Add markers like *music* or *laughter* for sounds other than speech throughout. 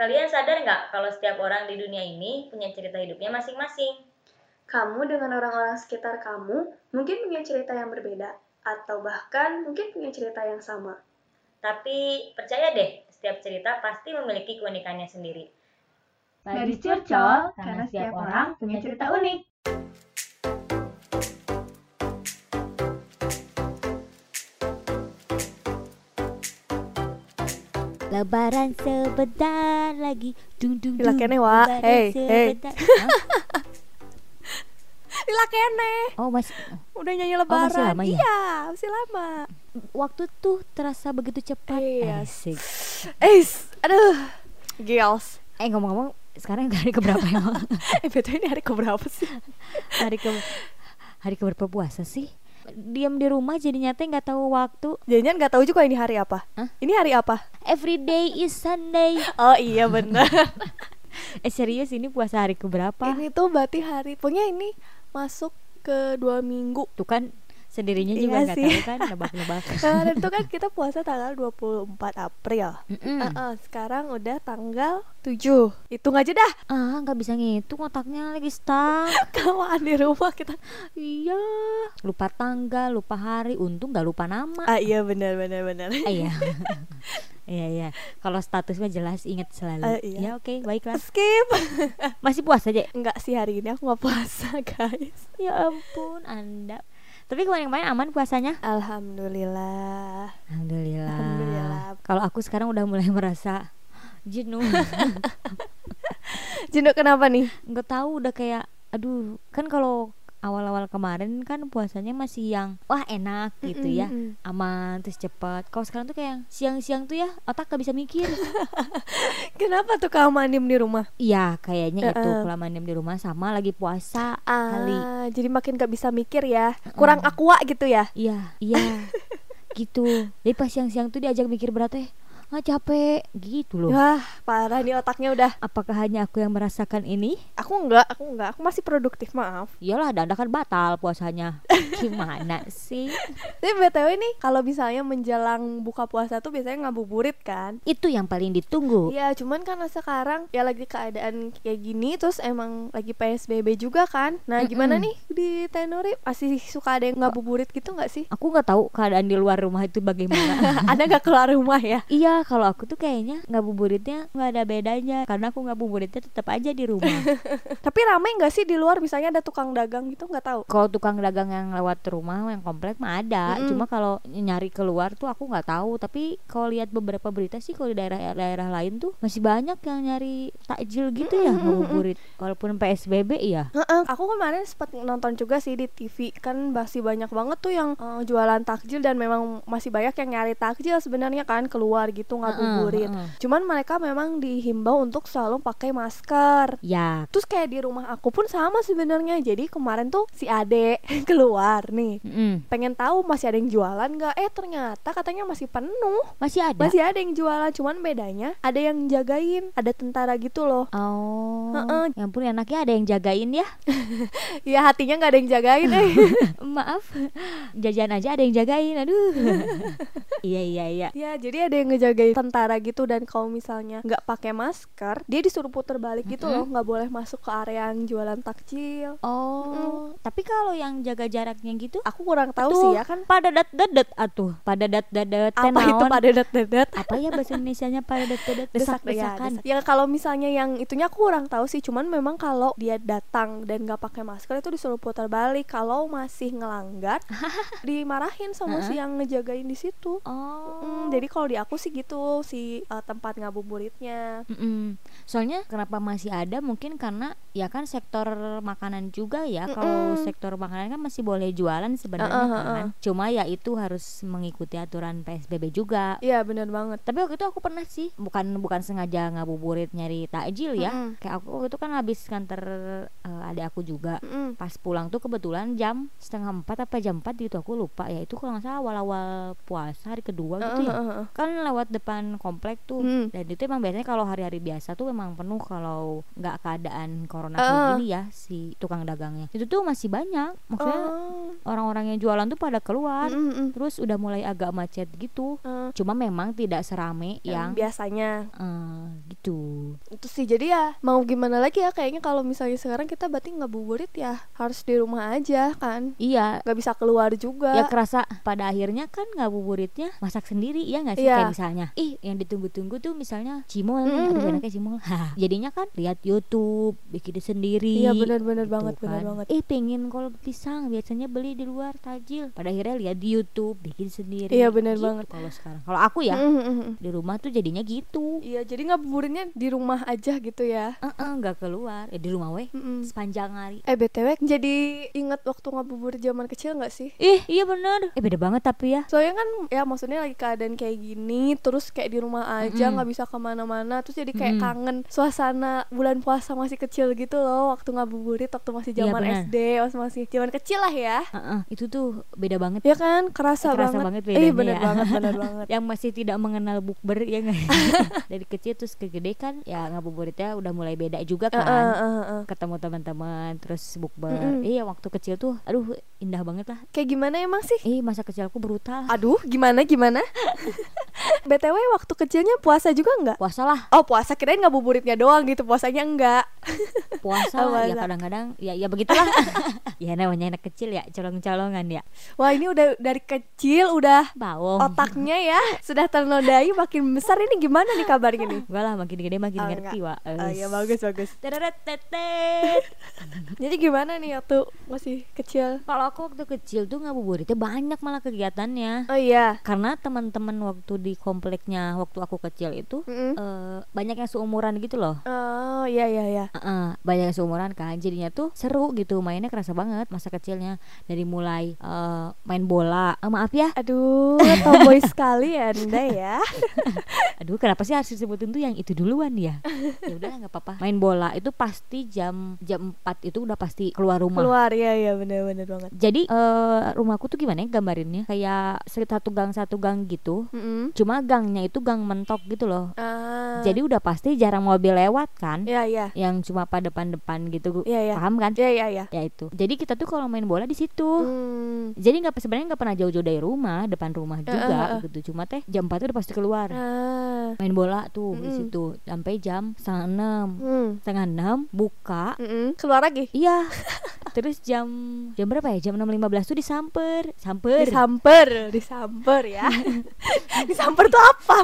Kalian sadar nggak kalau setiap orang di dunia ini punya cerita hidupnya masing-masing? Kamu dengan orang-orang sekitar kamu mungkin punya cerita yang berbeda, atau bahkan mungkin punya cerita yang sama. Tapi percaya deh, setiap cerita pasti memiliki keunikannya sendiri. Gadis Curcol, karena setiap orang punya cerita unik. Lebaran sebentar lagi. Dung dung dung. kene, Wak. Lebaran Hey, hey. sebentar. *laughs* Hah? Lila kene, Oh, masih udah nyanyi masih lebaran. lama ya? Iya, masih lama. waktu tuh terasa begitu cepat. Iya. Asik. Eh, aduh, girls. Eh ngomong-ngomong, sekarang hari keberapa emang? *laughs* Eh, betul ini hari keberapa sih? hari ke hari keberapa puasa sih? Diam di rumah jadi nyata nggak tahu waktu. Jangan nggak tahu juga ini hari apa. Hah? Ini hari apa? Every day is Sunday. *laughs* Oh iya benar. *laughs* Eh serius ini puasa hari keberapa? ini tuh berarti hari, pokoknya ini masuk ke dua minggu. Tuh kan sendirinya Iya juga nggak tahu kan nebak-nebak. *laughs* Kemarin tuh kan kita puasa tanggal 24 April. Mm-mm. Heeh, sekarang udah tanggal 7 Hitung aja dah Ah nggak bisa ngitung otaknya lagi stuck. *laughs* Kawan di rumah kita Iya, lupa tanggal, lupa hari, untung nggak lupa nama. Ah iya benar benar benar Ah, iya. *laughs* Iya iya. Kalau statusnya jelas ingat selalu. Ah, iya. Ya oke, baiklah. Skip Masih puasa aja. Enggak sih hari ini aku nggak puasa guys Ya ampun, Anda. Tapi kemarin-kemarin aman puasanya? Alhamdulillah Alhamdulillah. Alhamdulillah. Kalau aku sekarang udah mulai merasa jenuh. *laughs* Jenduk kenapa nih? Nggak tahu udah kayak aduh, kan kalau awal-awal kemarin kan puasanya masih yang wah enak gitu ya. Mm-mm. Aman terus cepat. Kalau sekarang tuh kayak siang-siang tuh ya otak gak bisa mikir. *laughs* Kenapa tuh kamu diem di rumah? Iya, kayaknya itu Uh-uh. kelamaan diam di rumah sama lagi puasa kali. Ah, jadi makin gak bisa mikir ya Kurang aqua gitu ya Iya, iya. *laughs* gitu. Jadi pas siang-siang tuh diajak mikir berat eh nggak capek gitu loh. Wah parah nih otaknya udah Apakah hanya aku yang merasakan ini? Aku enggak, aku enggak, aku masih produktif maaf Iyalah, Danda kan batal puasanya. *laughs* Gimana sih? Tapi BTW nih kalau misalnya menjelang buka puasa tuh biasanya ngabuburit kan Itu yang paling ditunggu. Iya, cuman karena sekarang ya lagi keadaan kayak gini terus emang lagi PSBB juga kan. Nah, gimana Mm-mm. nih di Tenori masih suka ada yang ngabuburit gitu nggak sih? Aku nggak tahu keadaan di luar rumah itu bagaimana. *laughs* ada nggak keluar rumah ya? iya, kalau aku tuh kayaknya ngabuburitnya nggak ada bedanya karena aku ngabuburitnya tetap aja di rumah. *laughs* Tapi ramai nggak sih di luar misalnya ada tukang dagang gitu nggak tahu? kalau tukang dagang yang lewat rumah yang komplek mah ada. Mm-mm. Cuma kalau nyari keluar tuh aku nggak tahu. Tapi kalau lihat beberapa berita sih kalau di daerah-daerah lain tuh masih banyak yang nyari takjil gitu ya ngabuburit. Walaupun PSBB ya. Aku kemarin sempat nonton juga sih di TV kan masih banyak banget tuh yang eh, jualan takjil dan memang masih banyak yang nyari takjil sebenarnya kan keluar gitu ngabuburit. Heeh, heeh. Cuman mereka memang dihimbau untuk selalu pakai masker. Ya, Terus kayak di rumah aku pun sama sebenarnya. Jadi kemarin tuh si Ade *laughs* keluar nih. mm-mm. Pengen tahu masih ada yang jualan nggak? Eh ternyata katanya masih penuh. masih ada. Masih ada yang jualan, cuman bedanya ada yang jagain, ada tentara gitu loh. Oh, Heeh. ya ampun enaknya ada yang jagain ya. *laughs* Ya hatinya nggak ada yang jagain eh. *laughs* Maaf, jajan aja ada yang jagain. Aduh. iya iya iya. Ya jadi ada yang ngejagain tentara gitu dan kalau misalnya nggak pakai masker, dia disuruh puter balik gitu loh, nggak boleh masuk ke area yang jualan takjil. Oh, tapi kalau yang jaga jaraknya gitu, Aku kurang tahu sih ya kan. pada dat dadet atuh, pada dat dadet teh Apa itu naon? pada dat Apa ya bahasa Indonesianya pada dat dadet desak desakan? Ya, desak. Ya kalau misalnya yang itunya aku kurang tahu sih, cuman memang kalau dia datang dan nggak pakai masker itu disuruh putar balik. Kalau masih ngelanggar, *laughs* dimarahin sama si yang ngejagain di situ. Oh, Mm, jadi kalau di aku sih gitu si uh, tempat ngabuburitnya. Mm-mm. Soalnya kenapa masih ada mungkin karena ya kan sektor makanan juga ya. Kalau Mm-mm. sektor makanan kan masih boleh jualan sebenarnya Uh-uh, uh-uh. kan. Cuma ya itu harus mengikuti aturan PSBB juga. Iya benar banget. Tapi waktu itu aku pernah sih, bukan bukan sengaja ngabuburit nyari takjil ya. Mm-mm. Kayak aku waktu itu kan habis kantor eh, adik aku juga. Mm-mm. Pas pulang tuh kebetulan jam setengah empat apa jam empat gitu aku lupa ya itu kalau nggak salah awal-awal puasa hari kedua gitu ya Uh-uh, uh-uh. kan lewat depan komplek tuh. Hmm. dan itu emang biasanya kalau hari-hari biasa tuh memang penuh kalau nggak keadaan corona Uh. kayak gini ya si tukang dagangnya. Itu tuh masih banyak maksudnya Oh. orang-orang yang jualan tuh pada keluar Mm, mm, terus udah mulai agak macet gitu. Uh, cuma memang tidak serame yang yang biasanya. Eh, gitu. Gitu sih jadi ya mau gimana lagi ya kayaknya kalau misalnya sekarang kita berarti ngabuburit ya harus di rumah aja kan. Iya. Nggak bisa keluar juga. Ya kerasa pada akhirnya kan ngabuburitnya masak sendiri ya nggak sih? Iya. kayak misalnya ih yang ditunggu-tunggu tuh misalnya cimol nih Mm-mm. aduh enaknya cimol. *laughs* Hah, jadinya kan lihat YouTube bikin sendiri. Iya benar-benar gitu banget benar kan. banget. Eh pengen kol pisang biasanya beli di luar tajil. Pada akhirnya lihat di YouTube bikin sendiri. Iya, bener Gitu banget. kalau sekarang. Kalau aku ya Mm, mm, mm. di rumah tuh jadinya gitu. Iya jadi ngabuburitnya di rumah aja gitu ya? Nggak keluar. Ya di rumah weh Mm-mm. sepanjang hari. Eh btw jadi inget waktu ngabuburit zaman kecil nggak sih? Ih iya bener eh beda banget tapi ya. Soalnya kan ya maksudnya lagi keadaan kayak gini Terus kayak di rumah aja nggak bisa ke mana-mana. Terus jadi kayak Mm-mm. kangen suasana bulan puasa masih kecil gitu loh Waktu ngabuburit waktu masih Iya, zaman benar. SD Waktu masih zaman kecil lah ya. Heeh, itu tuh beda banget. Ya kan? Kerasa, Kerasa banget, banget Eh bedanya bener ya. banget bener *laughs* banget. Yang masih tidak mengenal bukber ya nggak? *laughs* Dari kecil terus ke gede kan ya ngabuburitnya udah mulai beda juga Eh, kan. eh, eh, eh. ketemu teman-teman terus bukber. Mm-mm. iya waktu kecil tuh aduh indah banget lah. Kayak gimana emang sih? eh masa kecilku brutal. Aduh gimana gimana *laughs* BTW waktu kecilnya puasa juga nggak? puasa lah. Oh puasa kirain ngabuburitnya doang gitu Puasanya enggak *laughs* puasa Oh, ya kadang-kadang ya ya begitulah. *laughs* Ya namanya anak kecil ya colong-colongan ya. Wah ini udah dari kecil udah bawong otaknya ya Sudah ternodai makin besar. Ini gimana nih kabarnya nih? Enggak lah makin gede makin Oh, ngerti wa Oh iya bagus bagus. *laughs* Jadi gimana nih waktu masih kecil? Kalau aku waktu kecil tuh ngabuburitnya banyak malah kegiatannya. Oh iya. Karena teman-teman waktu di waktu aku kecil itu Mm-mm. eh, banyak yang seumuran gitu loh. Oh iya iya iya Heeh, banyak yang seumuran kan. Jadinya tuh seru gitu, mainnya kerasa banget masa kecilnya. Dari mulai eh, main bola. Eh, maaf ya. Aduh tomboy sekali ya anda ya *laughs* Aduh, kenapa sih harus disebutin tuh yang itu duluan ya? ya udah nggak apa-apa. Main bola itu pasti jam jam 4 itu udah pasti keluar rumah. Keluar ya ya bener-bener banget Jadi eh, rumahku tuh gimana ya gambarinnya? Kayak satu gang satu gang gitu. Mm-mm. Cuma gangnya itu gang mentok gitu loh. Ah. Jadi udah pasti jarang mobil lewat kan? Ya ya Yang cuma pada depan-depan gitu. Ya ya Paham kan? Ya ya ya Ya itu. Jadi kita tuh kalau main bola di situ. Hmm. Jadi nggak sebenarnya nggak pernah jauh-jauh dari rumah, depan rumah Eh, juga eh, eh. gitu. Cuma teh jam 4 tuh udah pasti keluar. Ah. Main bola tuh di Mm-mm. situ sampai jam setengah enam. Hmm. Setengah enam buka. Mm-mm. Keluar lagi Iya. *laughs* Terus jam jam berapa ya? Jam 6.15 tuh disamper. Samper. Disamper Disamper ya *laughs* Disamper tuh apa?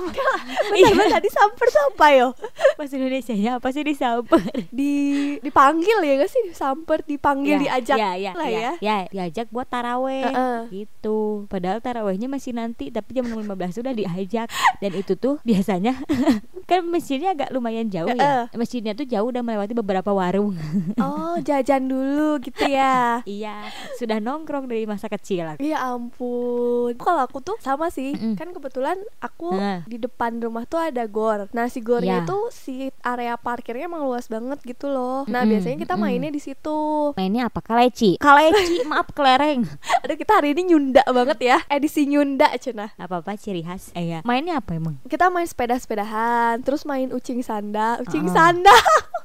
Iya. Bentar-bentar disamper tuh apa yo? Bahasa Indonesia-nya apa sih disamper? Di Dipanggil ya gak sih? Disamper Dipanggil Ya, diajak ya, ya, lah ya, ya ya, diajak buat taraweh Heeh. gitu. Padahal tarawehnya masih nanti, tapi jam 6.15 sudah diajak. Dan itu tuh biasanya *laughs* kan masjidnya agak lumayan jauh ya. Masjidnya tuh jauh udah melewati beberapa warung. Oh jajan dulu gitu ya *laughs* iya, sudah nongkrong dari masa kecil aku. Iya ampun Kalau aku tuh sama sih Mm-mm. Kan kebetulan aku Nah. di depan rumah tuh ada gor Nah si gornya Ya. itu si area parkirnya emang luas banget gitu loh Nah Mm-mm, biasanya kita mainnya di situ Mainnya apa? Kaleci. Kaleci, *laughs* maaf kelereng. Aduh kita hari ini nyunda banget ya Edisi nyunda cina Apa-apa ciri khas. Eh ya. Mainnya apa emang? Kita main sepeda-sepedahan Terus main ucing sanda Ucing Uh-uh. sanda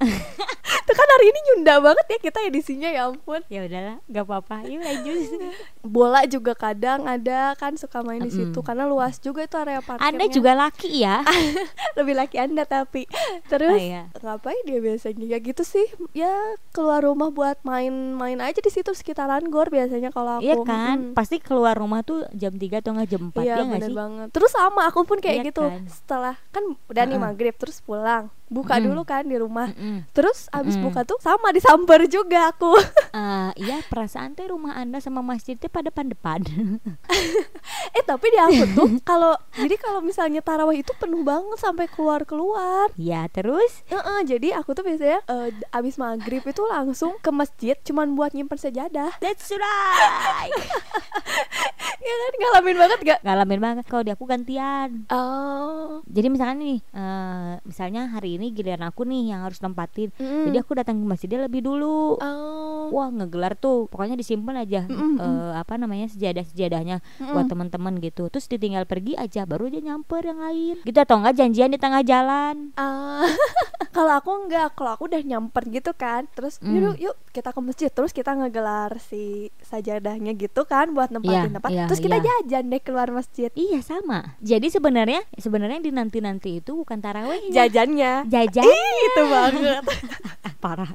*laughs* kan hari ini nyunda banget ya kita edisinya ya ampun Ya udahlah, gak apa-apa. Yuk lanjut. Bola juga kadang ada kan suka main di situ. Karena luas juga itu area parkirnya Anda juga laki ya? *laughs* lebih laki anda tapi terus Oh, iya. ngapain dia biasanya ya gitu sih ya keluar rumah buat main-main aja di situ sekitaran gor biasanya kalau aku Iya kan? Mm. Pasti keluar rumah tuh jam 3 atau enggak jam 4 Iya ya nggak bener sih? banget Terus sama aku pun kayak Iya gitu kan? Setelah kan udah nih Heeh. maghrib Terus pulang Buka Mm-mm. dulu kan di rumah. Mm-mm. Terus abis Mm-mm. buka tuh sama disamper juga aku. *laughs* Eh, iya perasaan teh rumah anda sama masjidnya pada depan-depan *laughs* Eh tapi di aku tuh kalau Jadi kalau misalnya tarawih itu penuh banget sampai keluar-keluar. Ya terus? Heeh, jadi aku tuh biasanya eh, abis maghrib itu langsung ke masjid cuman buat nyimpen sejadah. That's right! *laughs* Ya kan? Ngalamin banget gak? ngalamin banget. Kalau di aku gantian. Oh. Jadi misalnya nih eh, misalnya hari ini giliran aku nih yang harus nempatin mm. jadi aku datang ke masjidnya lebih dulu Oh wah ngegelar tuh pokoknya disimpan aja Mm-mm, eh, apa namanya sejadah sejadahnya Mm-mm. buat teman-teman gitu terus ditinggal pergi aja baru dia nyamper yang lain gitu atau enggak janjian di tengah jalan Ah, *laughs* Kalau aku enggak, kalau aku udah nyamper gitu kan. Terus Hmm. yuk yuk kita ke masjid. Terus kita ngegelar si sajadahnya gitu kan buat nempatin Iya, tempat. iya, Terus kita iya. jajan deh keluar masjid. Iya sama. Jadi sebenarnya sebenarnya di nanti nanti itu bukan taraweh Jajannya. Jajan Itu banget. *laughs* parah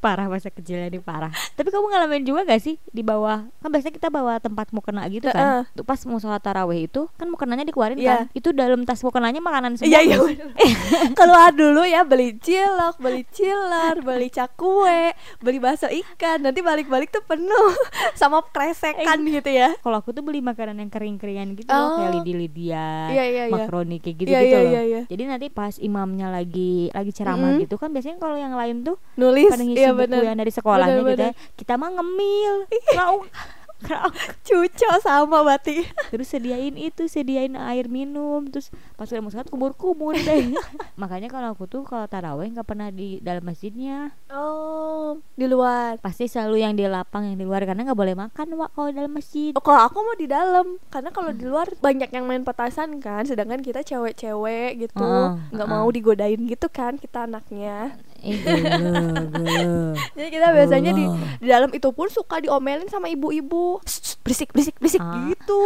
parah masa kecilnya ini parah tapi kamu ngalamin juga gak sih di bawah kan biasanya kita bawa tempat mukena gitu kan Tuh pas mau sholat taraweh itu kan mukenanya dikeluarin Iya. kan itu dalam tas mukenanya makanan semua Iya iya. Bener. *laughs* Keluar dulu ya beli cilok, beli cilar, beli cakwe, beli bakso ikan. Nanti balik-balik tuh penuh *laughs* sama kresekan gitu ya. kalau aku tuh beli makanan yang kering-keringan gitu Oh. loh kayak lidi-lidian Iya iya iya. makaroni kayak gitu Iya, gitu iya, loh iya, iya. jadi nanti pas imamnya lagi lagi ceramah Mm-mm. gitu kan biasanya kalau yang lain tuh Nulis pada ngisi iya buku bener. yang dari sekolahnya gitu Bener, ya kita mah ngemil. Krauk, krauk. Cuco sama Bati. terus sediain itu sediain air minum. Terus pas udah mau sholat kumur-kumur deh. *laughs* Makanya kalau aku tuh kalau taraweh nggak pernah di dalam masjidnya. Oh, di luar. pasti selalu yang di lapang yang di luar. Karena nggak boleh makan wak kalau dalam masjid. Oh, kalau aku mau di dalam. Karena kalau di luar banyak yang main petasan kan. Sedangkan kita cewek-cewek gitu. Heeh, nggak heeh. mau digodain gitu kan kita anaknya eh gelo, gelo. jadi kita biasanya di di dalam itu pun suka diomelin sama ibu-ibu "Shh, shh, berisik berisik berisik Ah. gitu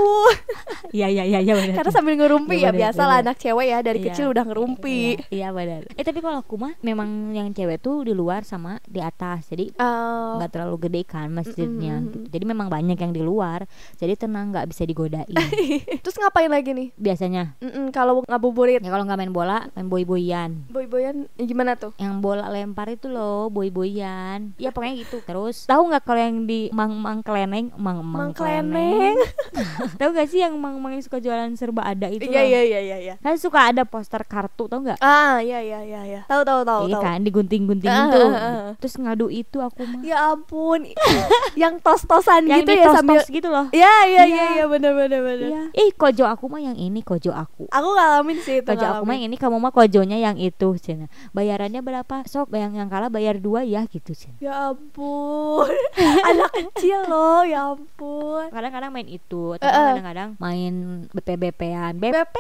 *laughs* iya iya iya iya benar karena sambil ngerumpi Iya, ya bener, biasa lah bener. anak cewek ya dari Iya. kecil udah ngerumpi Iya, iya benar. Eh tapi kalau aku mah memang yang cewek tuh di luar sama di atas. Jadi Oh, nggak terlalu gede kan masjidnya. Mm-mm. gitu. Jadi memang banyak yang di luar. Jadi tenang nggak bisa digodain. *laughs* terus ngapain lagi nih Biasanya Mm-mm, kalau ngabuburit ya kalau nggak main bola main boy-boyan. boy-boyan ya gimana tuh Yang bola lempar itu loh boy-boyan. Ya pokoknya gitu. Terus tahu nggak kalau yang di mang-mang keleneng, mang-mang Mang Kleneng. *laughs* tahu nggak sih yang mang-mang yang suka jualan serba ada itu iya iya iya iya iya Kan suka ada poster kartu tau nggak? ah iya iya iya iya tahu tahu tahu Iya tahu kan digunting-guntingin Ah, tuh. ah, ah. Terus ngadu itu aku mah. Ya ampun, *laughs* yang tos-tosan gitu ya tos sambil gitu loh. Ya ya Iya. ya ya benar benar benar. Iya. Ih, kojo aku mah yang ini, kojo aku. Aku ngalamin sih itu. Kojo aku mah yang ini, kamu mah kojonya yang itu, cina. Bayarannya berapa? Sok, yang yang kalah bayar dua ya gitu, cina. Ya ampun, *laughs* anak kecil loh, ya ampun. Kadang-kadang main itu, atau eh. kadang-kadang main. BP. BP.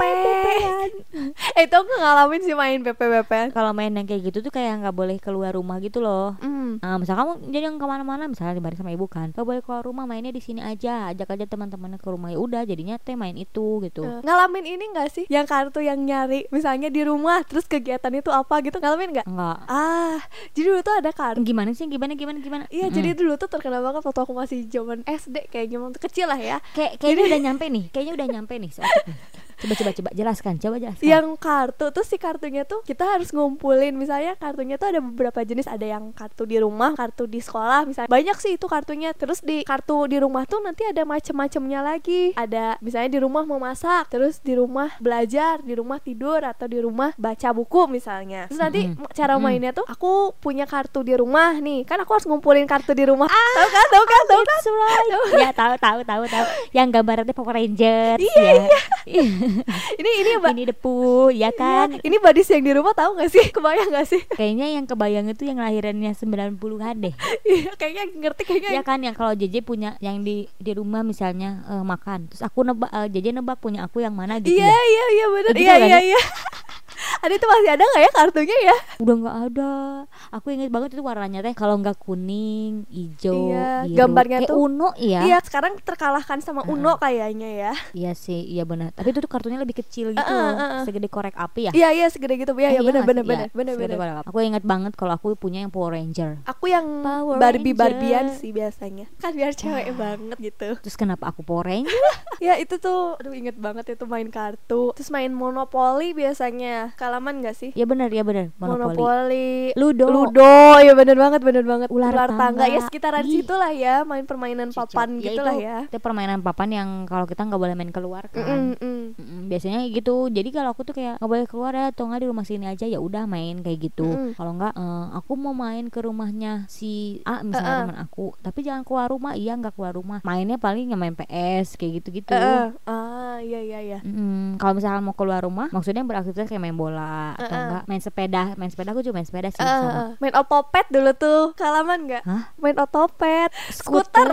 *laughs* eh itu aku ngalamin sih main BP BP. Kalau main yang kayak gitu tuh kayak nggak boleh keluar rumah gitu loh. Hmm. Nah, misal kamu jadi yang ke mana-mana, misalnya dibareng sama ibu kan, gak boleh keluar rumah, mainnya di sini aja, ajak aja teman-temannya ke rumah ya udah, jadinya teh main itu gitu. Eh, ngalamin ini gak sih yang kartu yang nyari misalnya di rumah terus kegiatan itu apa gitu ngalamin nggak Enggak. ah jadi dulu tuh ada kartu Gimana sih? Gimana gimana gimana? Iya Mm-mm. jadi dulu tuh terkenal banget waktu aku masih zaman SD kayak gimana kecil lah ya kayak kayaknya udah nyampe nih kayaknya udah nyampe nih. Coba coba coba jelaskan coba jelaskan. Yang kartu tuh si kartunya tuh kita harus ngumpulin. Misalnya kartunya tuh ada beberapa jenis ada yang kartu di rumah kartu di sekolah misalnya. Banyak sih itu kartunya. Terus di kartu di rumah tuh nanti ada macem-macemnya lagi. Ada misalnya di rumah mau masak terus di rumah belajar di rumah tidur atau di rumah baca buku misalnya. Terus nanti Mm-mm. cara mainnya tuh aku punya kartu di rumah nih. Kan aku harus ngumpulin kartu di rumah. Tahu kan tahu kan tahu kan? right. ya tahu tahu tahu tahu yang gambarnya Power Rangers Iya, ya *laughs* ini ini mbak ini depu ya kan ini badis yang di rumah tahu nggak sih kebayang nggak sih kayaknya yang kebayang itu yang lahirannya 90-an deh *laughs* Iya, kayaknya ngerti kayaknya ya kan yang kalau JJ punya yang di di rumah misalnya eh, makan terus aku nebak eh, JJ nebak punya aku yang mana gitu Iya ya iya iya benar. Iya iya ya? iya. *laughs* Ada itu masih ada nggak ya kartunya ya? udah nggak ada aku inget banget itu warnanya teh kalau nggak kuning hijau Iya, biru gambarnya kayak tuh- uno ya Iya sekarang terkalahkan sama Uno kayaknya ya. Iya sih, iya benar. Tapi itu tuh kartunya lebih kecil gitu, Uh, uh, uh, uh. segede korek api ya. Iya iya segede gitu. Iya Eh, iya benar nggak benar benar Iya, benar benar. Aku ingat banget kalau aku punya yang Power Ranger. Aku yang Power Barbie Ranger. Barbian sih biasanya. Kan biar cewek banget gitu. Terus kenapa aku Power Ranger? *laughs* Ya itu tuh aduh inget banget itu main kartu. Terus main Monopoly biasanya. Kalaman gak sih? ya benar, ya benar. Monopoli. Monopoly. Ludo. Ludo, ya bener banget, bener banget. Ular tangga. ya sekitaran Ih. situ lah ya, main permainan Cicak. papan Ya gitu itu, lah ya. Itu permainan papan yang kalau kita nggak boleh main keluar kan. Mm, mm. Mm-mm, biasanya gitu jadi kalau aku tuh kayak nggak boleh keluar ya atau nggak di rumah sini aja ya udah main kayak gitu Mm-mm. kalau nggak eh, aku mau main ke rumahnya si A misalnya Uh-uh. teman aku tapi jangan keluar rumah iya nggak keluar rumah mainnya paling ya main PS kayak gitu gitu Eh, eh. ah iya iya iya kalau misalnya mau keluar rumah maksudnya beraktivitas kayak main bola bola atau Uh-uh. enggak main sepeda? Main sepeda aku juga main sepeda sih Eh, sama. Main otopet dulu tuh. Kalaman nggak Hah? main otopet. Skuter.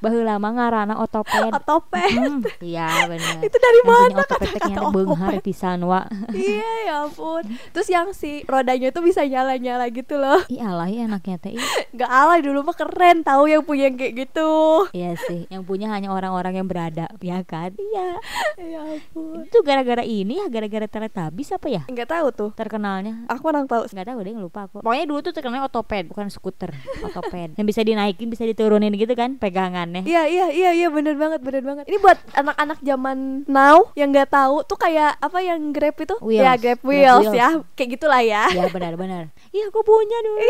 Baheula lama ngarana otoped *laughs* otopet. Hmm, iya bener. Itu dari yang mana nyana beunghar otopet? pisan wa *laughs* iya ya ampun. Terus yang si rodanya itu bisa nyala nyala gitu loh. Ih alay anaknya teh nggak alay dulu mah keren tahu yang punya yang kayak gitu. Iya sih yang punya hanya orang-orang yang beradab ya kan? Iya. Ya ampun. Itu gara-gara ini ya gara-gara Teletubbies apa ya nggak tahu tuh terkenalnya aku orang tahu nggak tahu deh lupa aku pokoknya dulu tuh terkenalnya otoped bukan skuter otoped yang bisa dinaikin bisa diturunin gitu kan pegangannya Iya iya iya iya bener banget bener banget. Ini buat anak-anak zaman now yang nggak tahu tuh kayak apa yang Grab itu? Wheels. Ya Grab Grab Wheels, Wheels. ya. Kayak gitulah ya. Iya *laughs* benar-benar. Iya aku punya dulu.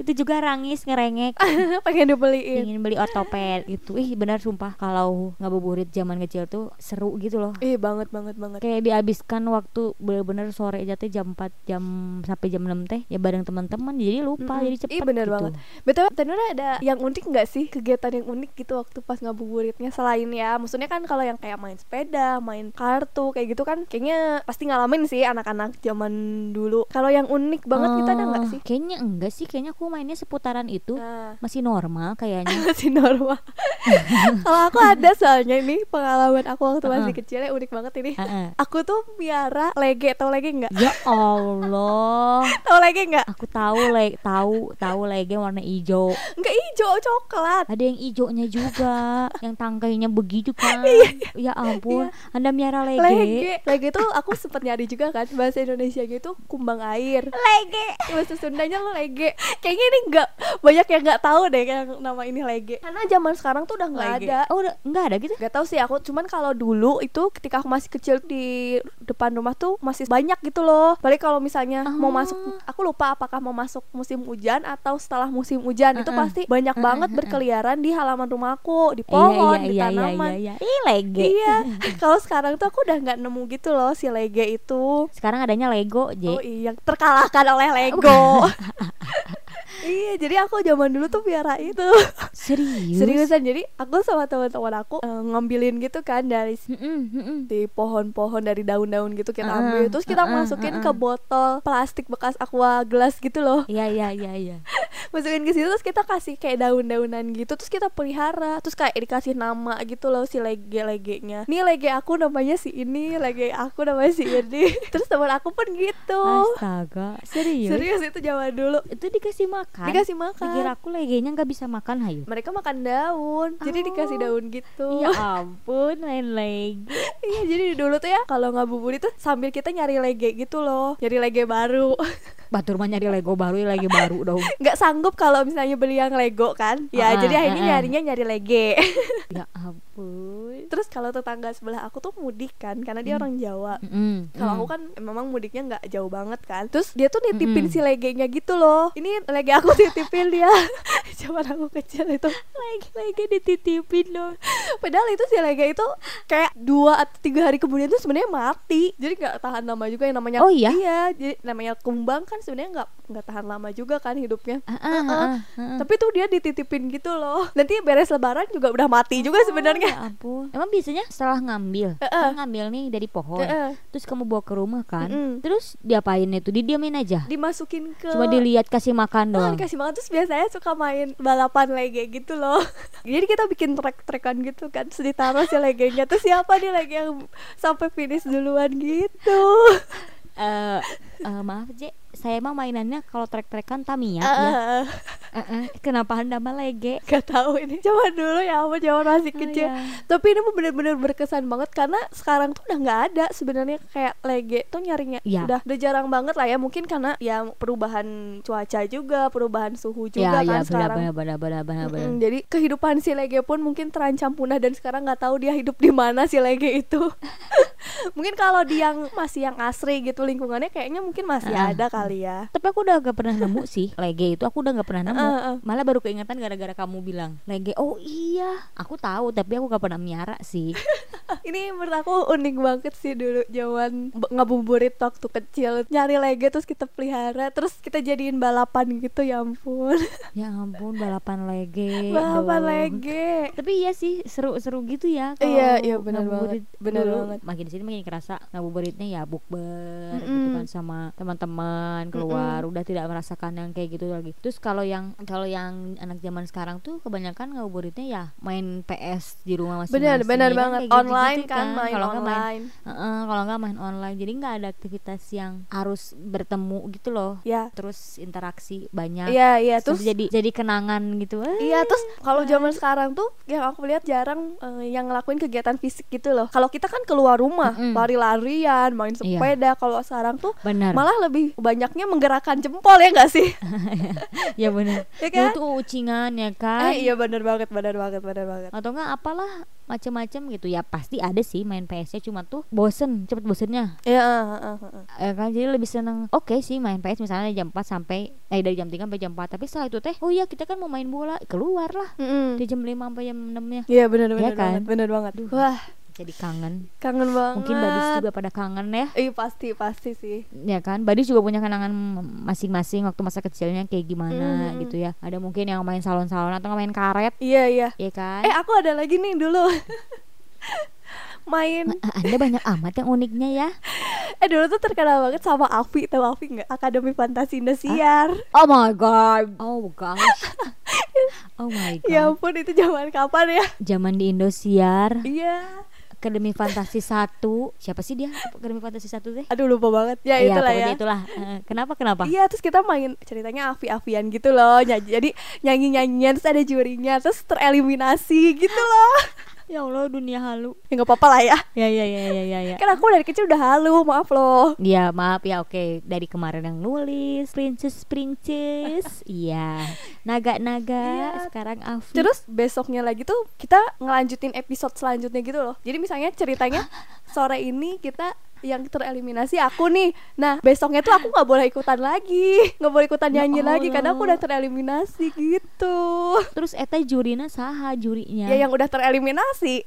Itu juga rangis ngerengek *laughs* Pengen dibeliin. ingin beli otoped gitu. Ih benar sumpah kalau ngabuburit zaman kecil tuh seru gitu loh. Ih banget banget banget. Kayak dihabiskan waktu bener-bener sore aja teh jam 4 jam sampai jam 6 teh ya bareng teman-teman jadi lupa Mm-mm. jadi cepet Ih bener gitu. banget. Betul, Tenura ada yang unik nggak sih kegiatan yang unik gitu waktu pas ngabuburitnya selain ya, maksudnya kan kalau yang kayak main sepeda, main kartu kayak gitu kan, kayaknya pasti ngalamin sih anak-anak zaman dulu. Kalau yang unik banget kita ada nggak Eh, sih? Kayaknya enggak sih, kayaknya aku mainnya seputaran itu Nah, masih normal kayaknya. *laughs* masih normal. *laughs* Kalau aku ada soalnya ini pengalaman aku waktu masih Heeh. kecil ya unik banget ini. Heeh. Aku tuh miara lege, tau lege nggak? Ya Allah. *laughs* Tau lege nggak? Aku tahu le tahu tahu lege warna hijau. Nggak hijau, coklat. Ada yang hijaunya juga, *laughs* yang tangkainya begitu kan. ya ampun, Anda miara lege. Lege, lege tuh aku sempet nyari juga kan bahasa Indonesia gitu kumbang air. Lege. Bahasa Sundanya lo lege. Kayaknya ini nggak banyak yang nggak tahu deh yang nama ini lege. Karena zaman sekarang tuh udah nggak ada. Oh, udah enggak ada gitu. Gak tahu sih aku cuman kalau dulu itu ketika aku masih kecil di depan rumah tuh masih banyak gitu loh. Balik kalau misalnya mau Oh. masuk aku lupa apakah mau masuk musim hujan atau setelah musim hujan itu Uh-uh. pasti banyak Uh-uh, banget uh-uh. berkeliaran di halaman rumahku, di pohon, di iya, iya, tanaman. iya, iya. Ih, lege. Iya, *laughs* kalau sekarang tuh aku udah nggak nemu gitu loh si Lege itu. Sekarang adanya Lego, J. Oh iya, terkalahkan oleh Lego. *laughs* iya, jadi aku zaman dulu tuh piara itu. Serius? Seriusan, jadi aku sama teman-teman aku eh, ngambilin gitu kan dari di pohon-pohon dari daun-daun gitu kita Uh-uh, ambil, terus kita uh-uh, masukin uh-uh. ke botol plastik bekas aqua gelas gitu loh. Iya, iya, iya, iya. *laughs* Masukin ke situ terus kita kasih kayak daun-daunan gitu, terus kita pelihara, terus kayak dikasih nama gitu loh si lege-legenya. Nih lege aku namanya si ini, lege aku namanya si ini. *laughs* terus teman aku pun gitu. Astaga, serius? Serius itu zaman dulu. Itu dikasih makan? Dikasih makan. Dikira aku legenya nggak bisa makan, hayu. Mereka makan daun, jadi Oh. dikasih daun gitu. Ya *laughs* ampun, main lege. Iya, jadi dulu tuh ya kalau ngabuburit tuh sambil kita nyari lege gitu loh, nyari lege baru. *laughs* Batur mah nyari Lego baru, lagi baru dong. *laughs* Nggak sanggup kalau misalnya beli yang Lego kan? Ya, Ah, jadi akhirnya ah. nyarinya nyari lege. Ya ampun. Terus kalau tetangga sebelah aku tuh mudik kan, karena dia orang Jawa. Mm-mm, Kalau mm. aku kan memang mudiknya nggak jauh banget kan. Terus dia tuh nitipin Mm-mm. si legenya gitu loh. Ini lege aku *laughs* titipin dia. *laughs* Zaman aku kecil itu. lagi dititipin dong. Padahal itu si lege itu kayak dua atau tiga hari kemudian tuh sebenarnya mati. Jadi nggak tahan lama juga yang namanya. Oh iya? Iya. Jadi namanya kumbang kan sebenarnya nggak nggak tahan lama juga kan hidupnya. Ah, ah, ah, ah, ah. Tapi tuh dia dititipin gitu loh. Nanti beres lebaran juga udah mati juga sebenarnya. Ya *laughs* ampun. Emang biasanya setelah ngambil, Heeh. kan ngambil nih dari pohon, Heeh. terus kamu bawa ke rumah kan, Mm-mm. terus diapain itu? Didiamin aja. Dimasukin ke Cuma dilihat kasih makan doang. dikasih makan terus biasanya suka main balapan lege gitu loh *laughs* jadi kita bikin trek-trekan gitu kan terus ditaruh si legenya terus siapa nih lege yang sampai finish duluan gitu *laughs* Eh, eh, maaf J, saya mah mainannya kalau trek-trekan Tamiya ya. Ah, Eh, eh, kenapa anda mah lege? gak tahu ini zaman dulu ya apa zaman masih kecil iya. tapi ini bener-bener berkesan banget karena sekarang tuh udah nggak ada sebenarnya kayak lege tuh nyarinya Iya. udah udah jarang banget lah ya mungkin karena ya perubahan cuaca juga perubahan suhu juga ya, kan ya, sekarang benar, benar, benar, benar, benar. Mm-mm, jadi kehidupan si Lege pun mungkin terancam punah dan sekarang nggak tahu dia hidup di mana si Lege itu. *laughs* mungkin kalau di yang masih yang asri gitu lingkungannya kayaknya mungkin masih Ah. ada kali ya. Tapi aku udah gak pernah nemu sih lege itu aku udah gak pernah nemu. Ah, ah. Malah baru keingetan gara-gara kamu bilang lege. Oh iya, aku tahu tapi aku gak pernah miara sih. *laughs* Ini menurut aku unik banget sih dulu be- ngabuburit waktu kecil Nyari lege terus kita pelihara Terus kita jadiin balapan gitu ya ampun *laughs* ya ampun balapan lege Balapan aduh. lege tapi iya sih seru-seru gitu ya kalau Iya, iya, benar banget, benar dulu. banget. makin di sini makin kerasa ngabuburitnya ya bukber gitu Mm-mm. kan sama teman-teman keluar udah tidak merasakan yang kayak gitu lagi. Terus kalau yang kalau yang anak zaman sekarang tuh kebanyakan ngabuburitnya ya main PS di rumah masing-masing. Bener, bener ya kan? banget. Gitu-gitu Online kan, main kalau nggak main online. Heeh, kalau nggak main online. Jadi nggak ada aktivitas yang harus bertemu gitu loh. Ya, terus interaksi banyak. Iya, iya. Terus Terus jadi jadi kenangan gitu. Eh, Iya terus kalau zaman sekarang tuh yang aku lihat jarang eh, yang ngelakuin kegiatan fisik gitu loh. Kalau kita kan keluar rumah, Mm-mm. lari-larian, main Iya. sepeda. Kalau sekarang tuh benar malah lebih banyaknya menggerakkan jempol ya gak sih? *laughs* ya benar ya kan? tuh ucingan ya kan Eh iya bener banget, bener banget, bener banget. atau enggak apalah macam-macam gitu ya pasti ada sih main PS nya cuma tuh bosen cepet bosennya Iya, eh, eh, eh, eh. ya kan jadi lebih seneng oke sih main PS misalnya jam 4 sampai eh dari jam 3 sampai jam 4 tapi setelah itu teh oh iya kita kan mau main bola keluar lah Mm-mm. di jam 5 sampai jam 6 nya Iya bener bener Iya kan? banget, bener banget. Wah jadi kangen kangen banget. mungkin badis juga pada kangen ya Iya pasti pasti sih. ya kan Badis juga punya kenangan masing-masing waktu masa kecilnya kayak gimana Mm. gitu ya ada mungkin yang main salon-salon atau main karet Iya iya. ya kan Eh aku ada lagi nih dulu. *laughs* main Ah, Anda banyak amat yang uniknya ya eh dulu tuh terkenal banget sama Avi tahu Avi nggak Akademi Fantasi Indosiar Oh my god. Oh gosh. *laughs* Oh my god. ya ampun itu zaman kapan ya Zaman di Indosiar, iya Akademi Fantasi 1. Siapa sih dia? Akademi Fantasi 1 teh? aduh lupa banget ya Iya, itulah ya itulah. Eh, kenapa kenapa? Iya terus kita main ceritanya avi-avian gitu loh nyanyi, Jadi nyanyi-nyanyian terus ada jurinya Terus tereliminasi gitu loh *laughs* Ya Allah, dunia halu. Ya gak apa-apa lah ya Ya ya ya ya ya ya. Kan aku dari kecil udah halu maaf loh Iya, maaf ya. Oke, dari kemarin yang nulis Princess Princess. *laughs* Iya. Naga-naga, Iya. sekarang Afi. Terus besoknya lagi tuh kita ngelanjutin episode selanjutnya gitu loh Jadi misalnya ceritanya *laughs* sore ini kita yang tereliminasi aku nih. Nah besoknya tuh aku nggak boleh ikutan lagi. Nggak boleh ikutan Ya nyanyi lagi Karena aku udah tereliminasi gitu. Terus eta jurina saha jurinya? Ya yang udah tereliminasi.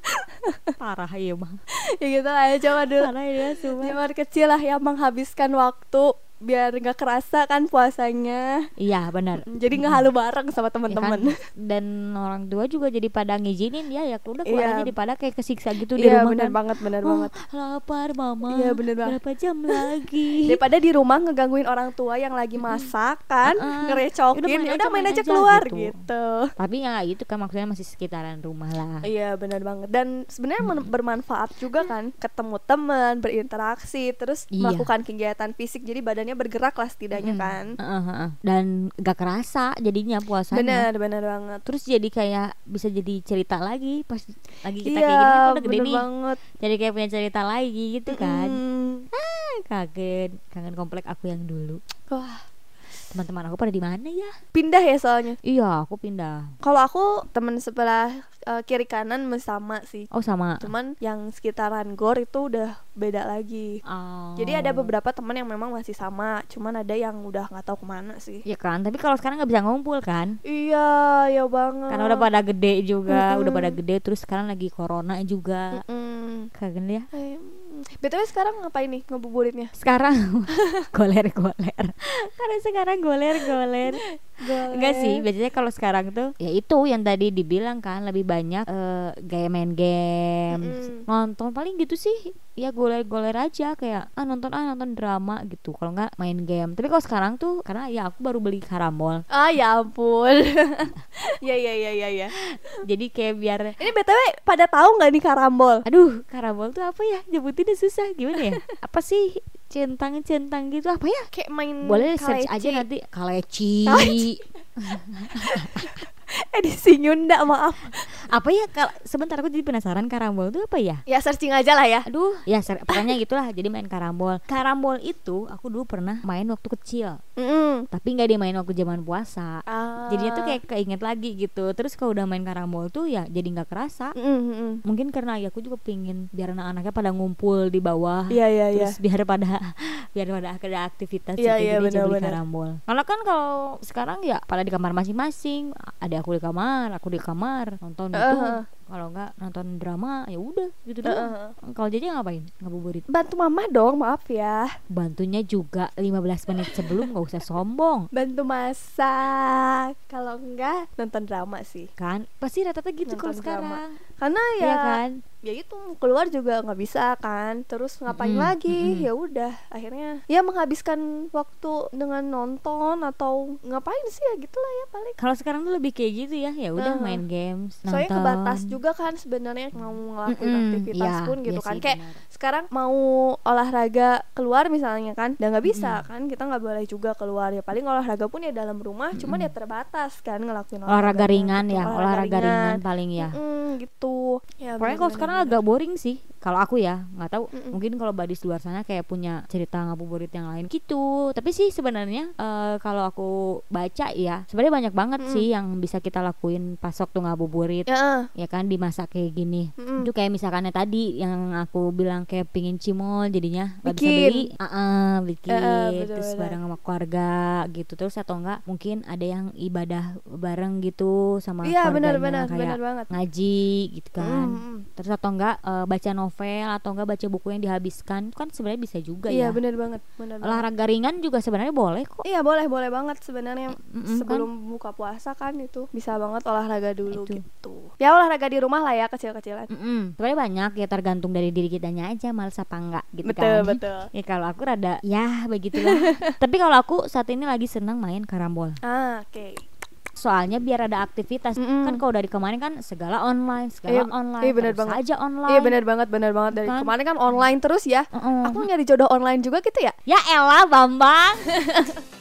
*laughs* Parah ya, Bang. Ya gitu lah ya coba dulu. Parah ya. Zaman kecil lah yang menghabiskan waktu biar nggak kerasa kan puasanya Iya, benar. jadi nggak halu bareng sama Ya kan? teman-teman dan orang tua juga jadi pada ngizinin ya ya udah Iya. keluar aja daripada kayak kesiksa gitu di iya rumah bener kan banget bener Oh, banget lapar mama Iya, bener banget. berapa jam lagi *laughs* daripada di rumah ngegangguin orang tua yang lagi masak kan Uh-uh. ngerecokin Udah main ya aja, udah main, main aja aja keluar gitu. gitu, tapi ya gitu kan maksudnya masih sekitaran rumah lah Iya benar banget dan sebenarnya men- bermanfaat juga kan ketemu teman berinteraksi terus Iya. melakukan kegiatan fisik jadi badannya bergerak lah setidaknya Mm-mm. kan. Heeh, heeh. dan gak kerasa jadinya puasanya. Benar benar banget. Terus jadi kayak bisa jadi cerita lagi pas lagi kita iya kayak gini kan udah gede nih. banget. Jadi kayak punya cerita lagi gitu kan. Mm. Ah, kaget. Kangen komplek aku yang dulu. Wah teman-teman aku pada di mana ya pindah ya soalnya iya aku pindah kalau aku temen sebelah eh, kiri kanan masih sama sih oh sama cuman yang sekitaran gor itu udah beda lagi Oh. jadi ada beberapa teman yang memang masih sama cuman ada yang udah nggak tahu ke mana sih Ya kan, tapi kalau sekarang nggak bisa ngumpul kan? iya ya banget Karena udah pada gede juga, Mm-mm. udah pada gede terus sekarang lagi corona juga. Mm-mm. Kangen ya. Eh, mm. Btw sekarang ngapain nih ngebuburitnya Sekarang *laughs* goler-goler. *laughs* Karena sekarang goler-goler. Enggak sih, biasanya kalau sekarang tuh ya itu yang tadi dibilang kan lebih banyak eh, gaya main game, Mm-mm. nonton paling gitu sih. Ya goler-goler aja kayak ah nonton ah nonton drama gitu. Kalau nggak main game. Tapi kalau sekarang tuh karena ya aku baru beli karambol. ah ya ampun *laughs* ya ya ya ya ya Jadi kayak biar ini btw pada tahu nggak nih karambol Aduh, karambol tuh apa ya? Nyebutinnya susah gimana ya? apa sih centang-centang gitu apa ya? kayak main Boleh search kaleci. aja nanti kaleci. Kaleci. *laughs* *laughs* edisi Nyunda maaf apa ya? Kal sebentar aku jadi penasaran karambol tuh apa ya? ya searching aja lah ya Aduh, ya ser- pokoknya gitulah. Jadi main karambol. Karambol itu aku dulu pernah main waktu kecil, Mm-mm. tapi nggak dimain waktu zaman puasa. Ah. Jadinya tuh kayak keinget lagi gitu. Terus kalau udah main karambol tuh ya jadi nggak kerasa. Mm-mm, mm-mm. Mungkin karena ya aku juga pingin biar anak-anaknya pada ngumpul di bawah. Iya iya iya. terus biar pada *laughs* biar pada ada aktivitas Iya, gitu, iya, jadi beli benar-benar. karambol karena kan kalau sekarang ya pada di kamar masing-masing ada aku di kamar aku di kamar nonton gitu Heeh. Kalau enggak nonton drama ya udah gitu doang Heeh. kalau jajan ngapain ngabuburit Bantu mama dong, maaf ya. bantunya juga 15 menit sebelum nggak usah sombong Bantu masak. Kalau enggak nonton drama sih. kan pasti rata-rata gitu kalau sekarang Karena ya Iya kan ya itu keluar juga nggak bisa kan terus ngapain Mm-mm, lagi mm-mm. ya udah akhirnya ya menghabiskan waktu dengan nonton atau ngapain sih ya gitulah ya paling kalau sekarang tuh lebih kayak gitu ya ya udah Heeh. main games soalnya nonton kebatas juga kan sebenarnya mau ngelakuin Mm-mm, aktivitas iya, pun gitu iya kan. sih, kayak benar. sekarang mau olahraga keluar misalnya kan udah nggak bisa Mm-mm. kan kita nggak boleh juga keluar. Ya paling olahraga pun ya dalam rumah cuman Mm-mm. ya terbatas kan ngelakuin olahraga olahraganya ringan gitu, ya olahraga ringan. paling ya. Mm-mm, gitu. Ya Pokoknya kalau sekarang agak boring sih kalau aku ya nggak tahu Mm-mm. mungkin kalau badis luar sana kayak punya cerita ngabuburit yang lain gitu tapi sih sebenarnya eh, kalau aku baca ya sebenarnya banyak banget Mm. sih yang bisa kita lakuin pas waktu ngabuburit ya ya kan di masa kayak gini mm-mm. itu kayak misalkannya tadi yang aku bilang kayak pingin cimol jadinya nggak bisa beli ah ah, bikin Eh, eh, terus betul-betul. bareng sama keluarga gitu terus atau enggak mungkin ada yang ibadah bareng gitu sama iya keluarganya benar-benar kayak benar banget ngaji gitu kan Mm-mm. terus atau enggak eh, baca novel atau enggak baca buku yang dihabiskan kan sebenarnya bisa juga Iya ya benar banget, benar banget. olahraga ringan juga sebenarnya boleh kok Iya boleh boleh banget sebenarnya Mm-mm, sebelum buka puasa kan itu bisa banget olahraga dulu Itu. gitu. Ya olahraga di rumah lah ya kecil-kecilan. Mm-mm. sebenarnya banyak ya tergantung dari diri kitanya aja males apa enggak gitu betul kan betul. *laughs* ya kalau aku rada ya begitulah *laughs* tapi kalau aku saat ini lagi senang main karambol Ah oke. Soalnya biar ada aktivitas Mm-mm. kan kalau dari kemarin kan segala online Iya, segala online iya, bener terus banget. aja online Iya benar banget benar banget dari Kan? kemarin kan online terus ya. Mm-mm. Aku nyari jodoh online juga gitu ya. ya elah bambang *laughs*